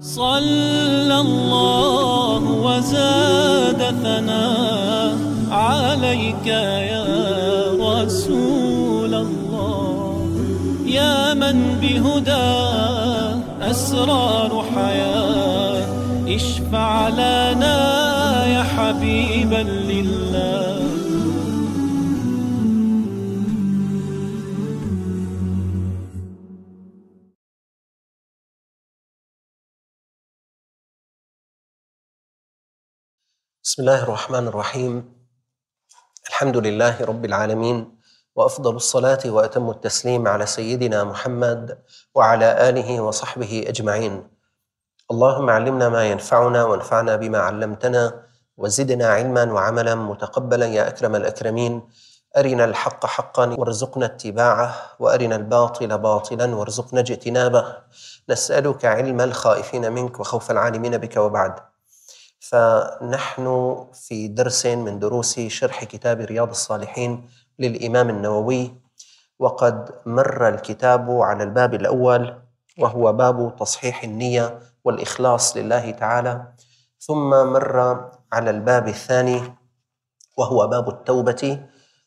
صلى الله وزاد ثناء عليك يا رسول الله. يا من بهدى أسرار حياة اشفع لنا يا حبيبا لله. بسم الله الرحمن الرحيم. الحمد لله رب العالمين وأفضل الصلاة وأتم التسليم على سيدنا محمد وعلى آله وصحبه أجمعين. اللهم علمنا ما ينفعنا وانفعنا بما علمتنا وزدنا علما وعملا متقبلا يا أكرم الأكرمين. أرنا الحق حقا وارزقنا اتباعه وأرنا الباطل باطلا وارزقنا اجتنابه. نسألك علم الخائفين منك وخوف العالمين بك وبعد. فنحن في درس من دروس شرح كتاب رياض الصالحين للإمام النووي وقد مر الكتاب على الباب الأول وهو باب تصحيح النية والإخلاص لله تعالى ثم مر على الباب الثاني وهو باب التوبة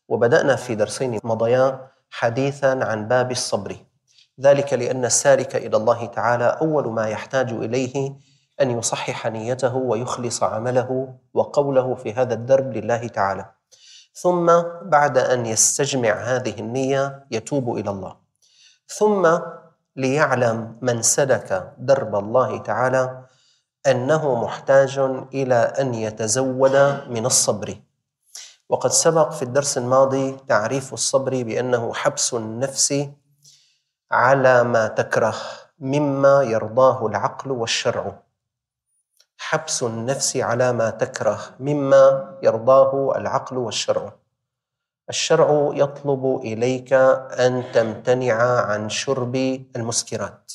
وبدأنا في درسين مضيا حديثا عن باب الصبر. ذلك لأن السالك إلى الله تعالى أول ما يحتاج إليه أن يصحح نيته ويخلص عمله وقوله في هذا الدرب لله تعالى. ثم بعد أن يستجمع هذه النية يتوب إلى الله. ثم ليعلم من سلك درب الله تعالى أنه محتاج إلى أن يتزود من الصبر. وقد سبق في الدرس الماضي تعريف الصبر بأنه حبس النفس على ما تكره مما يرضاه العقل والشرع. حبس النفس على ما تكره مما يرضاه العقل والشرع. الشرع يطلب إليك أن تمتنع عن شرب المسكرات.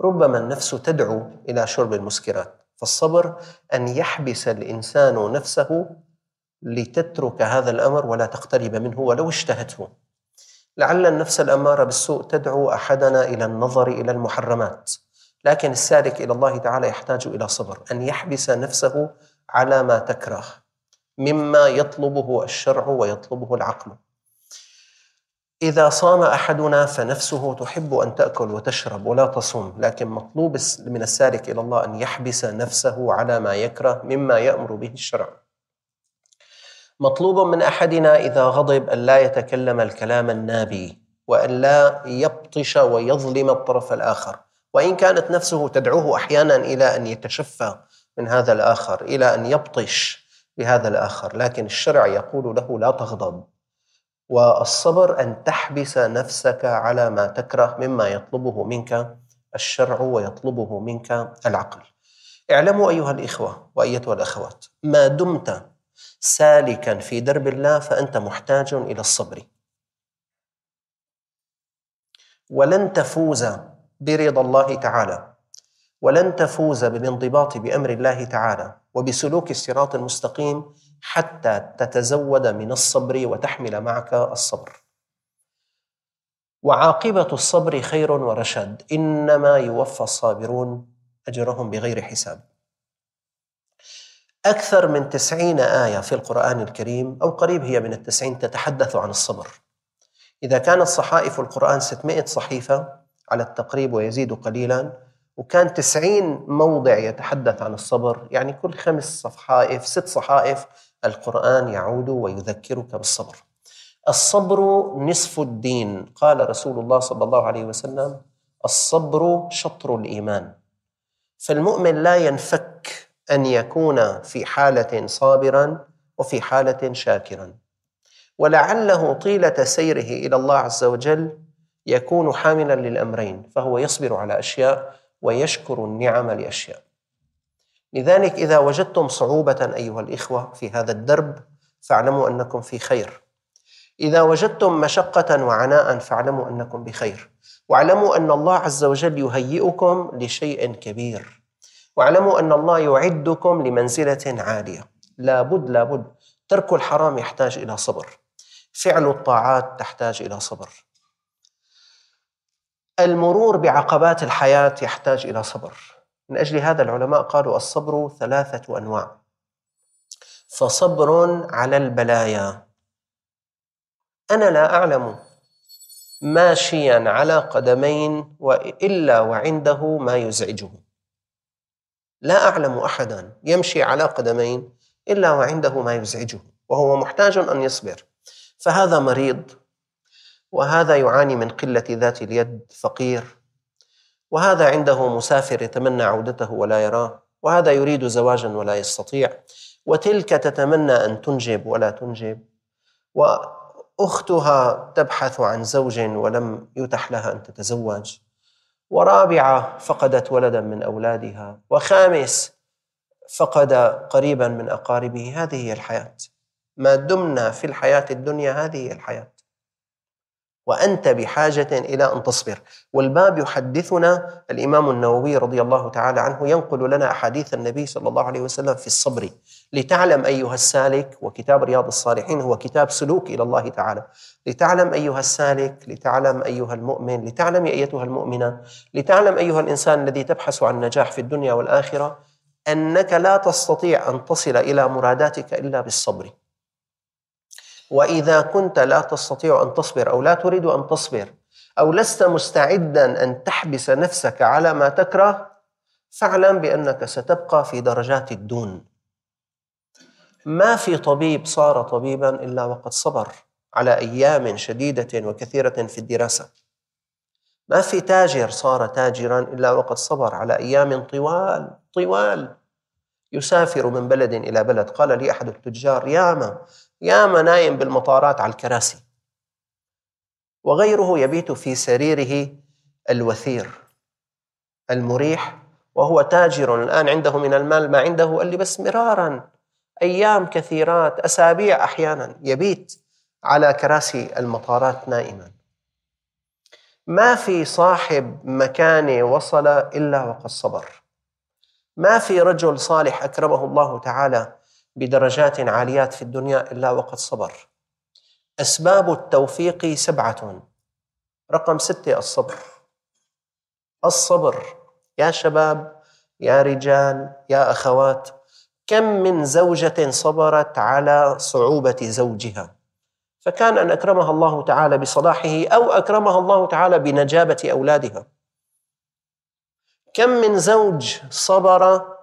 ربما النفس تدعو إلى شرب المسكرات فالصبر أن يحبس الإنسان نفسه لتترك هذا الأمر ولا تقترب منه ولو اشتهته لعل النفس الأمارة بالسوء تدعو أحدنا إلى النظر إلى المحرمات. لكن السالك إلى الله تعالى يحتاج إلى صبر أن يحبس نفسه على ما تكره مما يطلبه الشرع ويطلبه العقل. إذا صام أحدنا فنفسه تحب أن تأكل وتشرب ولا تصوم لكن مطلوب من السالك إلى الله أن يحبس نفسه على ما يكره مما يأمر به الشرع. مطلوب من أحدنا إذا غضب أن لا يتكلم الكلام النابي وأن لا يبطش ويظلم الطرف الآخر. وإن كانت نفسه تدعوه أحيانا إلى أن يتشفى من هذا الآخر إلى أن يبطش بهذا الآخر لكن الشرع يقول له لا تغضب. والصبر أن تحبس نفسك على ما تكره مما يطلبه منك الشرع ويطلبه منك العقل. اعلموا أيها الإخوة وأيتها الأخوات ما دمت سالكا في درب الله فأنت محتاج إلى الصبر. ولن تفوز برضا الله تعالى. ولن تفوز بالانضباط بأمر الله تعالى وبسلوك الصراط المستقيم حتى تتزود من الصبر وتحمل معك الصبر. وعاقبة الصبر خير ورشد. إنما يوفى الصابرون أجرهم بغير حساب. أكثر من تسعين آية في القرآن الكريم أو قريب هي من التسعين تتحدث عن الصبر. إذا كانت صحائف القرآن 600 صحيفة على التقريب ويزيد قليلا. وكان تسعين موضع يتحدث عن الصبر. يعني كل خمس صحائف ست صحائف القرآن يعود ويذكرك بالصبر. الصبر نصف الدين. قال رسول الله صلى الله عليه وسلم الصبر شطر الإيمان. فالمؤمن لا ينفك أن يكون في حالة صابرا وفي حالة شاكرا. ولعله طيلة سيره إلى الله عز وجل يكون حاملا للأمرين فهو يصبر على أشياء ويشكر النعم لأشياء. لذلك إذا وجدتم صعوبة أيها الإخوة في هذا الدرب فاعلموا أنكم في خير. إذا وجدتم مشقة وعناء فاعلموا أنكم بخير. واعلموا أن الله عز وجل يهيئكم لشيء كبير. واعلموا أن الله يعدكم لمنزلة عالية. لابد لابد ترك الحرام يحتاج إلى صبر. فعل الطاعات تحتاج إلى صبر. المرور بعقبات الحياة يحتاج إلى صبر. من أجل هذا العلماء قالوا الصبر ثلاثة أنواع. فصبر على البلايا. أنا لا أعلم ماشيا على قدمين إلا وعنده ما يزعجه. لا أعلم أحدا يمشي على قدمين إلا وعنده ما يزعجه وهو محتاج أن يصبر. فهذا مريض وهذا يعاني من قلة ذات اليد فقير. وهذا عنده مسافر يتمنى عودته ولا يراه وهذا يريد زواجا ولا يستطيع وتلك تتمنى أن تنجب ولا تنجب. وأختها تبحث عن زوج ولم يتح لها أن تتزوج. ورابعة فقدت ولدا من أولادها وخامس فقد قريبا من أقاربه. هذه هي الحياة. ما دمنا في الحياة الدنيا هذه هي الحياة. وأنت بحاجة إلى أن تصبر. والباب يحدثنا الإمام النووي رضي الله تعالى عنه ينقل لنا أحاديث النبي صلى الله عليه وسلم في الصبر. لتعلم أيها السالك وكتاب رياض الصالحين هو كتاب سلوك إلى الله تعالى. لتعلم أيها السالك لتعلم أيها المؤمن لتعلم أيتها المؤمنة لتعلم أيها الإنسان الذي تبحث عن نجاح في الدنيا والآخرة أنك لا تستطيع أن تصل إلى مراداتك إلا بالصبر. وإذا كنت لا تستطيع أن تصبر أو لا تريد أن تصبر أو لست مستعدا أن تحبس نفسك على ما تكره فاعلم بأنك ستبقى في درجات الدون. ما في طبيب صار طبيبا إلا وقد صبر على أيام شديدة وكثيرة في الدراسة. ما في تاجر صار تاجرا إلا وقد صبر على أيام طوال طوال. يسافر من بلد إلى بلد. قال لي أحد التجار ياما ياما نايم بالمطارات على الكراسي. وغيره يبيت في سريره الوثير المريح وهو تاجر الآن عنده من المال ما عنده قال لي بس مرارا. أيام كثيرات أسابيع أحيانا يبيت على كراسي المطارات نائما. ما في صاحب مكانه وصل إلا وقد صبر. ما في رجل صالح أكرمه الله تعالى بدرجات عاليات في الدنيا إلا وقد صبر. أسباب التوفيق سبعة. رقم ستة الصبر. الصبر يا شباب يا رجال يا أخوات كم من زوجة صبرت على صعوبة زوجها؟ فكان أن أكرمها الله تعالى بصلاحه أو أكرمها الله تعالى بنجابة أولادها. كم من زوج صبر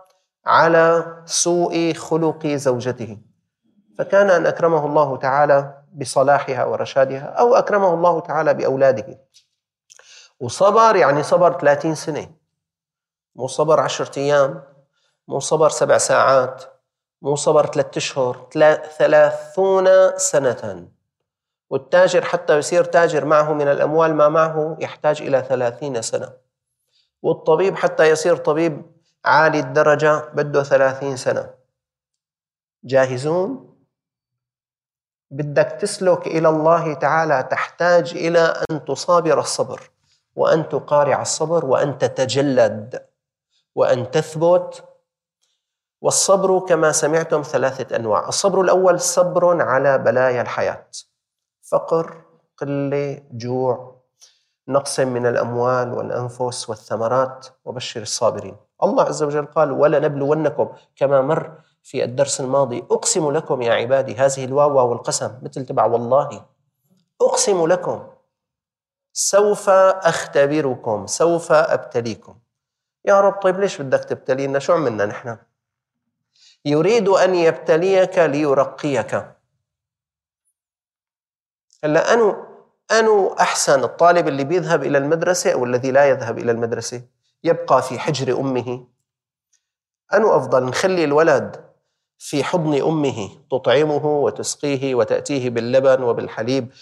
على سوء خلق زوجته. فكان أن أكرمه الله تعالى بصلاحها ورشادها أو أكرمه الله تعالى بأولاده. وصبر يعني صبر 30 سنة. مو صبر عشرة أيام مو صبر سبع ساعات مو صبر ثلاثة أشهر ثلاثون سنة والتاجر حتى يصير تاجر معه من الأموال ما معه يحتاج إلى ثلاثين سنة. والطبيب حتى يصير طبيب عالي الدرجة بده ثلاثين سنة. جاهزون؟ بدك تسلك إلى الله تعالى تحتاج إلى أن تصابر الصبر وأن تقارع الصبر وأن تتجلد وأن تثبت. والصبر كما سمعتم ثلاثة أنواع. الصبر الأول صبر على بلايا الحياة. فقر قلة جوع. نقص من الأموال والأنفس والثمرات وبشر الصابرين. الله عز وجل قال ولنبلونكم كما مر في الدرس الماضي أقسم لكم يا عبادي هذه الواو والقسم مثل تبع والله. أقسم لكم سوف أختبركم سوف أبتليكم. يا رب طيب ليش بدك تبتلينا؟ شو عملنا نحن؟ يريد أن يبتليك ليرقيك. هلأ أنو أنو أحسن الطالب اللي بيذهب إلى المدرسة أو الذي لا يذهب إلى المدرسة؟ يبقى في حجر أمه. أنو أفضل نخلي الولد في حضن أمه تطعمه وتسقيه وتأتيه باللبن وبالحليب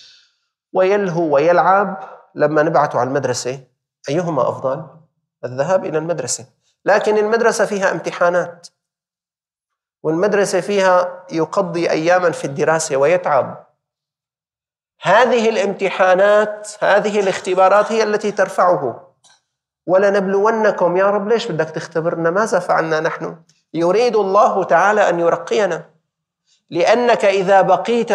ويلهو ويلعب لما نبعثه على المدرسة. أيهما أفضل؟ الذهاب إلى المدرسة. لكن المدرسة فيها امتحانات. والمدرسة فيها يقضي اياما في الدراسة ويتعب. هذه الامتحانات هذه الاختبارات هي التي ترفعه. ولنبلونكم. يا رب ليش بدك تختبرنا؟ ماذا فعلنا نحن؟ يريد الله تعالى أن يرقينا. لأنك إذا بقيت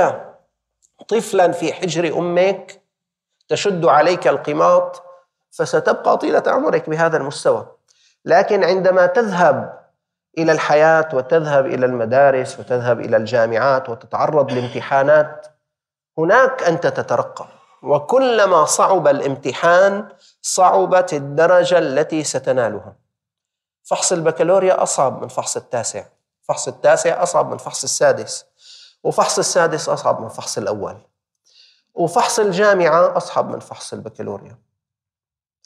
طفلا في حجر أمك تشد عليك القماط فستبقى طيلة عمرك بهذا المستوى. لكن عندما تذهب إلى الحياة وتذهب إلى المدارس وتذهب إلى الجامعات وتتعرض لامتحانات هناك أنت تترقى. وكلما صعب الامتحان صعبت الدرجة التي ستنالها. فحص البكالوريا أصعب من فحص التاسع. فحص التاسع أصعب من فحص السادس. وفحص السادس أصعب من فحص الأول. وفحص الجامعة أصعب من فحص البكالوريا.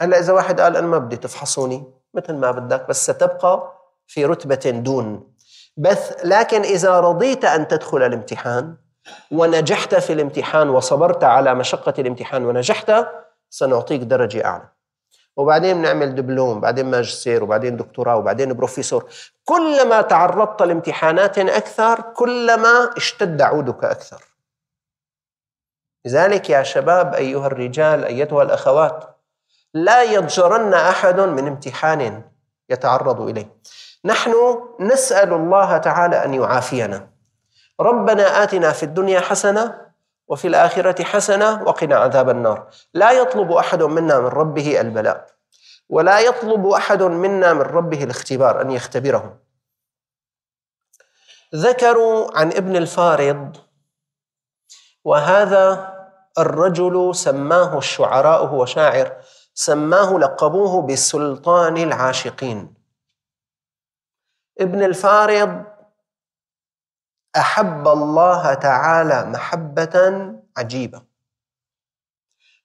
هلأ إذا واحد قال أنا ما بدي تفحصوني مثل ما بدك بس ستبقى في رتبة دون بث. لكن إذا رضيت أن تدخل الامتحان ونجحت في الامتحان وصبرت على مشقة الامتحان ونجحت سنعطيك درجة أعلى. وبعدين بنعمل دبلوم بعدين ماجستير وبعدين دكتوراه وبعدين بروفيسور. كلما تعرضت لامتحانات أكثر كلما اشتد عودك أكثر. لذلك يا شباب أيها الرجال أيتها الأخوات لا يضجرن أحد من امتحان يتعرض إليه. نحن نسأل الله تعالى أن يعافينا. ربنا آتنا في الدنيا حسنة وفي الآخرة حسنة وقنا عذاب النار. لا يطلب أحد منا من ربه البلاء ولا يطلب أحد منا من ربه الاختبار أن يختبره. ذكروا عن ابن الفارض وهذا الرجل سماه الشعراء هو شاعر سماه لقبوه بسلطان العاشقين. ابن الفارض أحب الله تعالى محبة عجيبة.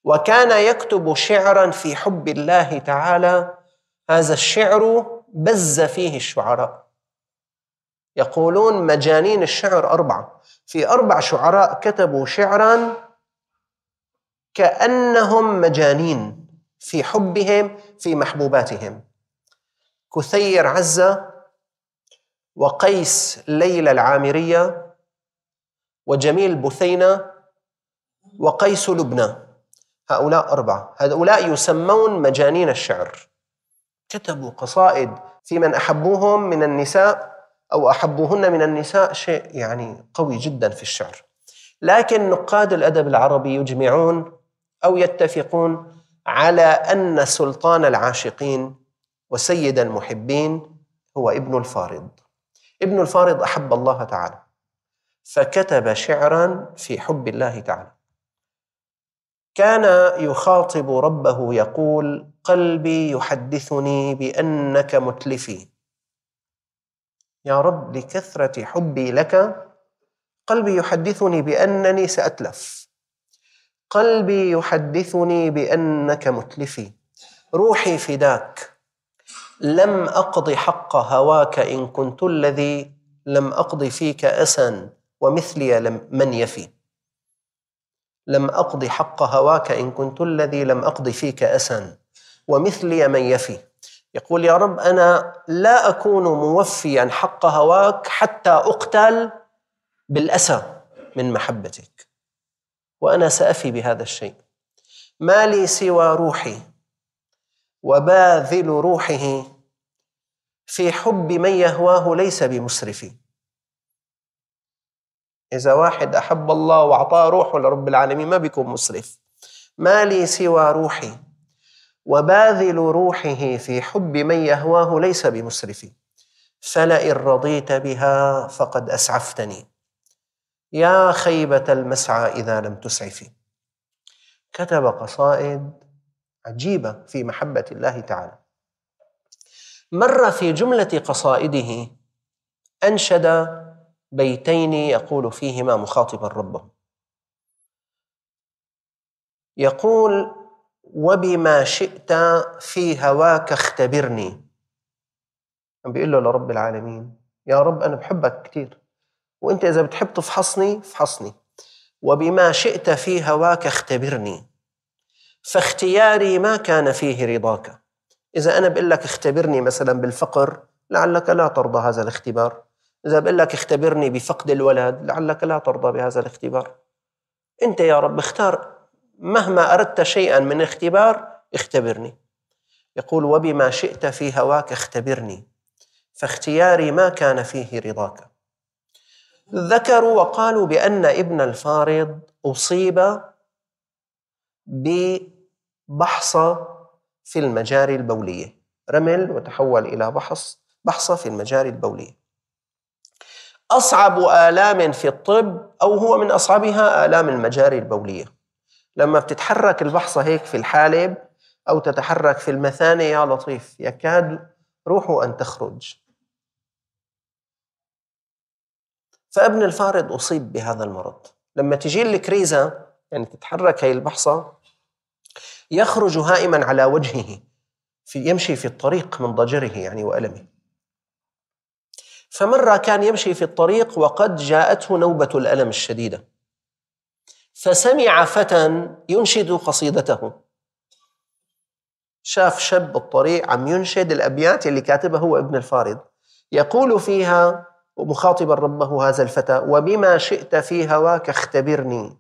وكان يكتب شعرا في حب الله تعالى هذا الشعر بز فيه الشعراء. يقولون مجانين الشعر أربعة. في أربع شعراء كتبوا شعرا كأنهم مجانين في حبهم في محبوباتهم. كثير عزه وقيس ليلى العامرية وجميل بثينة وقيس لبنى. هؤلاء أربعة. هؤلاء يسمون مجانين الشعر. كتبوا قصائد في من أحبوهم من النساء أو أحبوهن من النساء شيء يعني قوي جدا في الشعر. لكن نقاد الأدب العربي يجمعون أو يتفقون على أن سلطان العاشقين وسيد المحبين هو ابن الفارض. ابن الفارض أحب الله تعالى. فكتب شعرا في حب الله تعالى. كان يخاطب ربه يقول قلبي يحدثني بأنك متلفي. يا رب لكثرة حبي لك قلبي يحدثني بأنني سأتلف. قلبي يحدثني بأنك متلفي روحي فداك. لم أقض حق هواك إن كنت الذي لم أقض فيك أسا ومثلي لم من يفي. لم أقض حق هواك إن كنت الذي لم أقض فيك أسا ومثلي من يفي. يقول يا رب أنا لا أكون موفيا حق هواك حتى أقتل بالأسى من محبتك. وأنا سأفي بهذا الشيء. ما لي سوى روحي وباذل روحه في حب من يهواه ليس بمسرف. إذا واحد أحب الله وأعطاه روحه لرب العالمين ما بيكون مسرف. ما لي سوى روحي. وباذل روحه في حب من يهواه ليس بمسرف. فلئن رضيت بها فقد أسعفتني. يا خيبة المسعى إذا لم تسعفي. كتب قصائد عجيبة في محبة الله تعالى. مر في جملة قصائده أنشد بيتين يقول فيهما مخاطبا ربه. يقول وبما شئت في هواك اختبرني. بيقول له لرب العالمين يا رب أنا بحبك كثير وأنت إذا بتحب تفحصني فحصني. وبما شئت في هواك اختبرني. فاختياري ما كان فيه رضاك. إذا أنا بقول لك اختبرني مثلا بالفقر لعلك لا ترضى هذا الاختبار. إذا بقول لك اختبرني بفقد الولد لعلك لا ترضى بهذا الاختبار. أنت يا رب اختار مهما أردت شيئا من اختبار اختبرني. يقول وبما شئت في هواك اختبرني. فاختياري ما كان فيه رضاك. ذكروا وقالوا بأن ابن الفارض أصيب ببحصة في المجاري البولية. رمل وتحول إلى بحص بحصة في المجاري البولية. أصعب آلام في الطب أو هو من أصعبها آلام المجاري البولية. لما بتتحرك البحصة هيك في الحالب أو تتحرك في المثانة يا لطيف يكاد روحه أن تخرج. فابن الفارض أصيب بهذا المرض. لما تجي الكريزة يعني تتحرك هي البحصة يخرج هائما على وجهه في يمشي في الطريق من ضجره يعني وألمه. فمرة كان يمشي في الطريق وقد جاءته نوبة الألم الشديدة. فسمع فتى ينشد قصيدته. شاف شاب بالطريق عم ينشد الأبيات اللي كاتبها هو ابن الفارض. يقول فيها مخاطبا ربه هذا الفتى وبما شئت في هواك اختبرني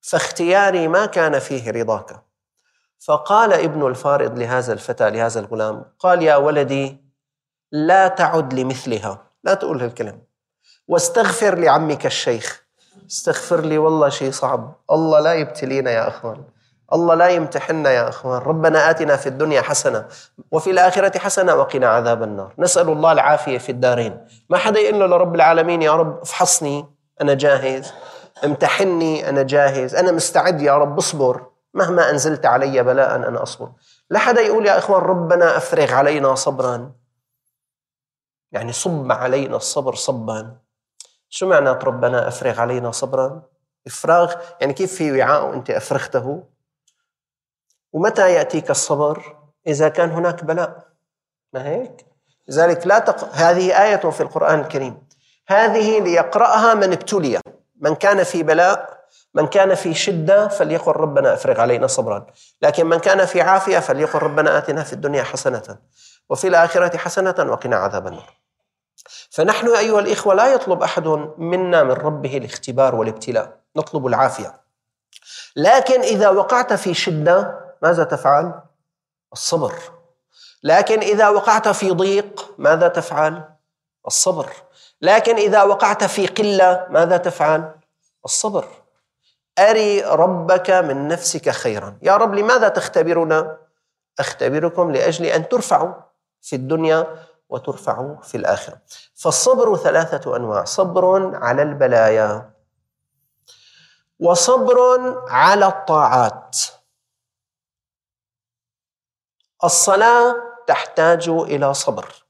فاختياري ما كان فيه رضاك. فقال ابن الفارض لهذا الفتى لهذا الغلام قال يا ولدي لا تعد لمثلها لا تقول هالكلام واستغفر لعمك الشيخ. استغفر لي والله شيء صعب. الله لا يبتلينا يا أخوان. الله لا يمتحنا يا أخوان. ربنا آتنا في الدنيا حسنة وفي الآخرة حسنة وقنا عذاب النار. نسأل الله العافية في الدارين. ما حدا يقول له لرب العالمين يا رب افحصني أنا جاهز. امتحني أنا جاهز. أنا مستعد يا رب اصبر. مهما أنزلت علي بلاء أنا أصبر. لا حدا يقول يا إخوان ربنا أفرغ علينا صبرا. يعني صب علينا الصبر صبا. شو معنى ربنا أفرغ علينا صبرا؟ إفراغ يعني كيف في وعاء وأنت أفرغته؟ ومتى يأتيك الصبر؟ إذا كان هناك بلاء. ما هيك؟ لذلك لا تق... هذه آية في القرآن الكريم. هذه ليقرأها من ابتلي. من كان في بلاء من كان في شدة فليقل ربنا أفرغ علينا صبرا. لكن من كان في عافية فليقل ربنا آتنا في الدنيا حسنة وفي الآخرة حسنة وقنا عذاب النار. فنحن أيها الإخوة لا يطلب أحد منا من ربه الاختبار والابتلاء. نطلب العافية. لكن إذا وقعت في شدة ماذا تفعل؟ الصبر. لكن إذا وقعت في ضيق ماذا تفعل؟ الصبر. لكن إذا وقعت في قلة ماذا تفعل؟ الصبر. أري ربك من نفسك خيرا. يا رب لماذا تختبرنا؟ أختبركم لأجل أن ترفعوا في الدنيا وترفعوا في الآخرة. فالصبر ثلاثة أنواع صبر على البلايا وصبر على الطاعات. الصلاة تحتاج إلى صبر.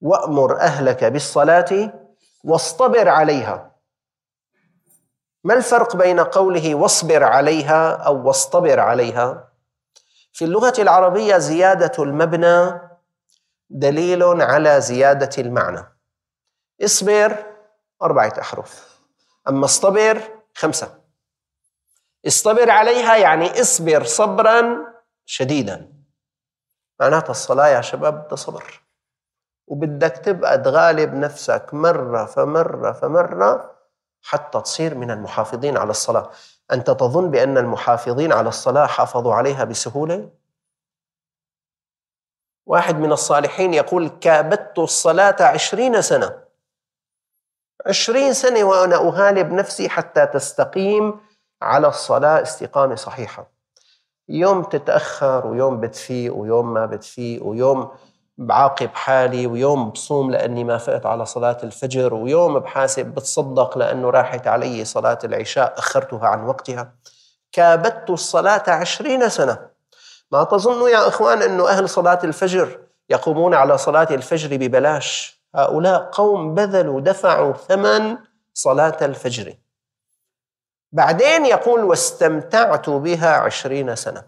وأمر أهلك بالصلاة واصطبر عليها. ما الفرق بين قوله واصبر عليها أو واصطبر عليها؟ في اللغة العربية زيادة المبنى دليل على زيادة المعنى. اصبر أربعة أحرف أما اصطبر خمسة. اصطبر عليها يعني اصبر صبرا شديدا. معناتها الصلاة يا شباب ده صبر. وبدك تبقى تغالب نفسك مرة فمرة فمرة حتى تصير من المحافظين على الصلاة. أنت تظن بأن المحافظين على الصلاة حافظوا عليها بسهولة؟ واحد من الصالحين يقول كابدت الصلاة عشرين سنة. عشرين سنة وأنا أغالب نفسي حتى تستقيم على الصلاة استقامة صحيحة. يوم تتأخر ويوم بتفيق ويوم ما بتفيق ويوم بعاقب حالي ويوم بصوم لأني ما فقت على صلاة الفجر ويوم بحاسب بتصدق لأنه راحت علي صلاة العشاء أخرتها عن وقتها. كابدت الصلاة عشرين سنة. ما تظنوا يا إخوان أنه أهل صلاة الفجر يقومون على صلاة الفجر ببلاش؟ هؤلاء قوم بذلوا دفعوا ثمن صلاة الفجر. بعدين يقول واستمتعت بها عشرين سنة.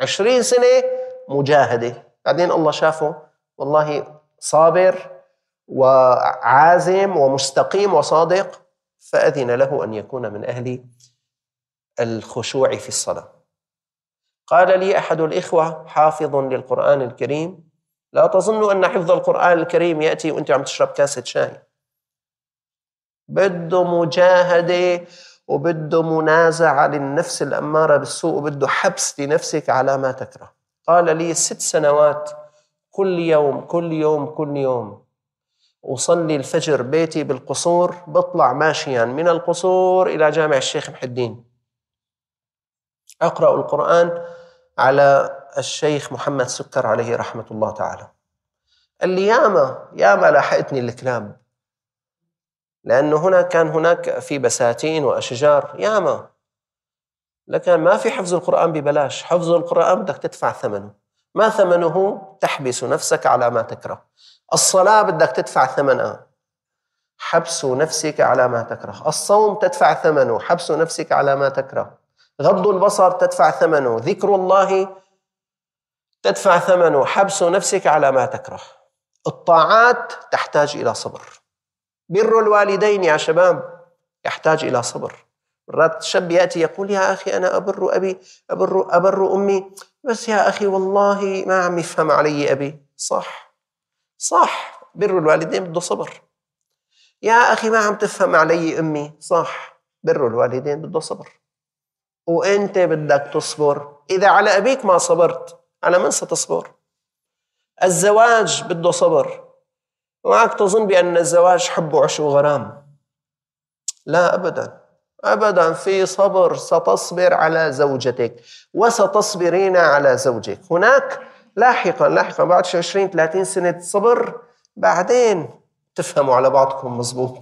عشرين سنة مجاهدة. بعدين الله شافه والله صابر وعازم ومستقيم وصادق فأذن له أن يكون من أهل الخشوع في الصلاة. قال لي أحد الإخوة حافظ للقرآن الكريم لا تظنوا أن حفظ القرآن الكريم يأتي وأنت عم تشرب كاسة شاي. بده مجاهدة وبده منازعة للنفس الأمارة بالسوء وبده حبس لنفسك على ما تكره. قال لي ست سنوات كل يوم كل يوم كل يوم. أصلي الفجر بيتي بالقصور بطلع ماشيا من القصور إلى جامع الشيخ محي الدين. أقرأ القرآن على الشيخ محمد سكر عليه رحمة الله تعالى. قال لي ياما ياما لاحقتني الكلاب لأنه هنا كان هناك في بساتين وأشجار. ياما لكن ما في حفظ القرآن ببلاش. حفظ القرآن بدك تدفع ثمنه. ما ثمنه؟ تحبس نفسك على ما تكره. الصلاة بدك تدفع ثمنها. حبس نفسك على ما تكره. الصوم تدفع ثمنه. حبس نفسك على ما تكره. غض البصر تدفع ثمنه. ذكر الله تدفع ثمنه. حبس نفسك على ما تكره. الطاعات تحتاج إلى صبر. بر الوالدين يا شباب يحتاج إلى صبر. مرات شاب يأتي يقول يا أخي أنا أبر أبي أبر, أبر أمي. بس يا أخي والله ما عم يفهم علي أبي. صح صح. بر الوالدين بده صبر. يا أخي ما عم تفهم علي أمي. صح بر الوالدين بده صبر. وأنت بدك تصبر؟ إذا على أبيك ما صبرت على من ستصبر؟ الزواج بده صبر. ومعك تظن بأن الزواج حب وعش وغرام؟ لا أبدا. أبدا في صبر ستصبر على زوجتك وستصبرين على زوجك. هناك لاحقا لاحقا بعد 20 30 سنة صبر بعدين تفهموا على بعضكم مزبوط.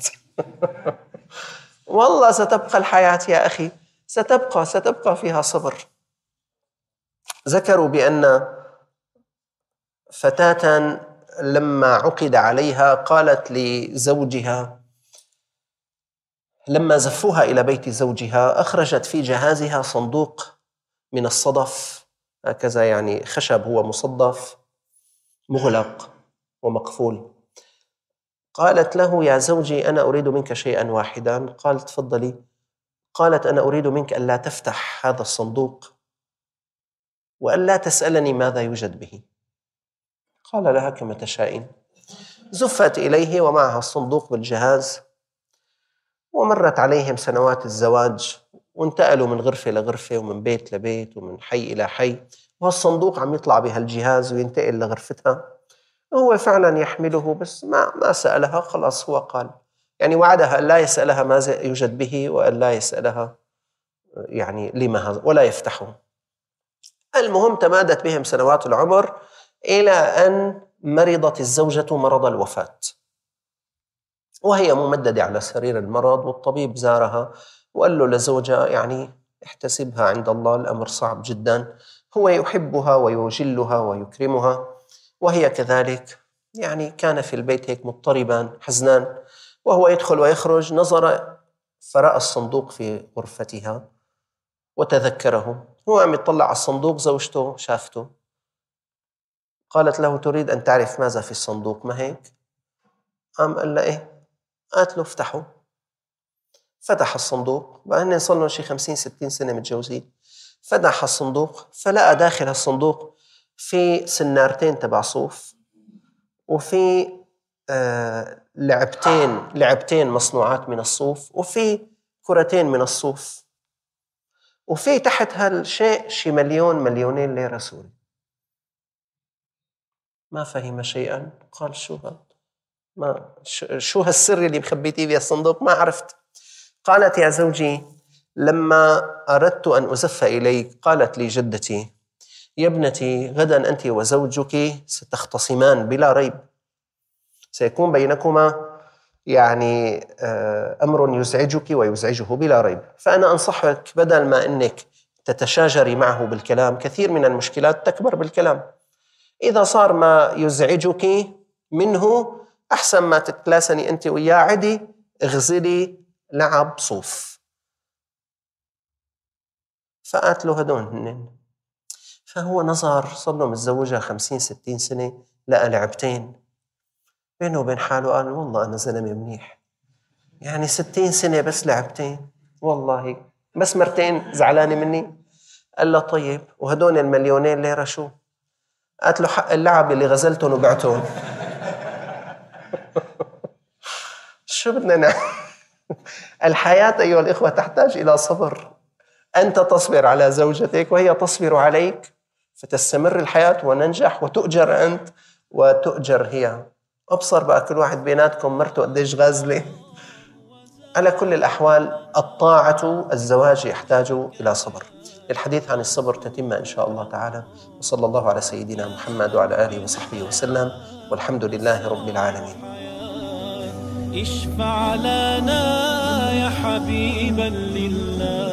والله ستبقى الحياة يا أخي ستبقى ستبقى فيها صبر. ذكروا بأن فتاة لما عقد عليها قالت لزوجها لما زفوها إلى بيت زوجها أخرجت في جهازها صندوق من الصدف. هكذا يعني خشب هو مصدف مغلق ومقفول. قالت له يا زوجي أنا أريد منك شيئا واحدا. قال تفضلي. قالت أنا أريد منك ألا تفتح هذا الصندوق وألا تسألني ماذا يوجد به. قال لها كما تشائين زفت إليه ومعها الصندوق بالجهاز. ومرت عليهم سنوات الزواج وانتقلوا من غرفة لغرفة ومن بيت لبيت ومن حي إلى حي. وهالصندوق عم يطلع بهالجهاز وينتقل لغرفتها. هو فعلا يحمله بس ما ما سألها خلاص هو قال. يعني وعدها أن لا يسألها ماذا يوجد به وأن لا يسألها يعني لما ولا يفتحه. المهم تمادت بهم سنوات العمر إلى أن مرضت الزوجة مرض الوفاة. وهي ممددة على سرير المرض والطبيب زارها وقال له لزوجها يعني احتسبها عند الله الأمر صعب جدا. هو يحبها ويجلها ويكرمها وهي كذلك. يعني كان في البيت هيك مضطربا حزنان. وهو يدخل ويخرج نظر فرأى الصندوق في غرفتها وتذكره هو عم يطلع على الصندوق زوجته شافته. قالت له تريد أن تعرف ماذا في الصندوق؟ ما هيك؟ قام قال لها إيه قالت له افتحه فتح الصندوق. بقى صار لهم شي 50 60 سنة متجوزين. فتح الصندوق فلقى داخل الصندوق في سنارتين تبع صوف وفي آه لعبتين لعبتين مصنوعات من الصوف وفي كرتين من الصوف. وفي تحت هالشيء شي مليون مليونين ليرة سوري. ما فهم شيئا. قال شو هذا ما شو هالسر اللي مخبيتيه في الصندوق؟ ما عرفت. قالت يا زوجي لما أردت أن أزف إليك قالت لي جدتي يا ابنتي غدا أنت وزوجك ستختصمان بلا ريب. سيكون بينكما يعني آه، أمر يزعجك ويزعجه بلا ريب. فأنا أنصحك بدل ما أنك تتشاجري معه بالكلام كثير من المشكلات تكبر بالكلام. إذا صار ما يزعجك منه أحسن ما تتلاسني أنت وياه عدي اغزلي لعب صوف. فقالت له هدول هنن. فهو نظر صار له متزوجها 50 60 سنة لقى لعبتين. بينه وبين حاله قال والله أنا زلمة منيح. يعني 60 سنة بس لعبتين. والله بس مرتين زعلانة مني. قال له طيب وهدول المليونين ليرة شو قالت له حق اللعب اللي غزلتهم وبعتهم. شو بدنا نعمل الحياة أيها الإخوة تحتاج إلى صبر. أنت تصبر على زوجتك وهي تصبر عليك فتستمر الحياة وننجح وتؤجر أنت وتؤجر هي. أبصر بقى كل واحد بيناتكم مرته قديش غازلة. على كل الأحوال الطاعة الزواج يحتاج إلى صبر. للحديث عن الصبر تتم إن شاء الله تعالى. وصلى الله على سيدنا محمد وعلى آله وصحبه وسلم. والحمد لله رب العالمين. اشفع لنا يا حبيبا لله.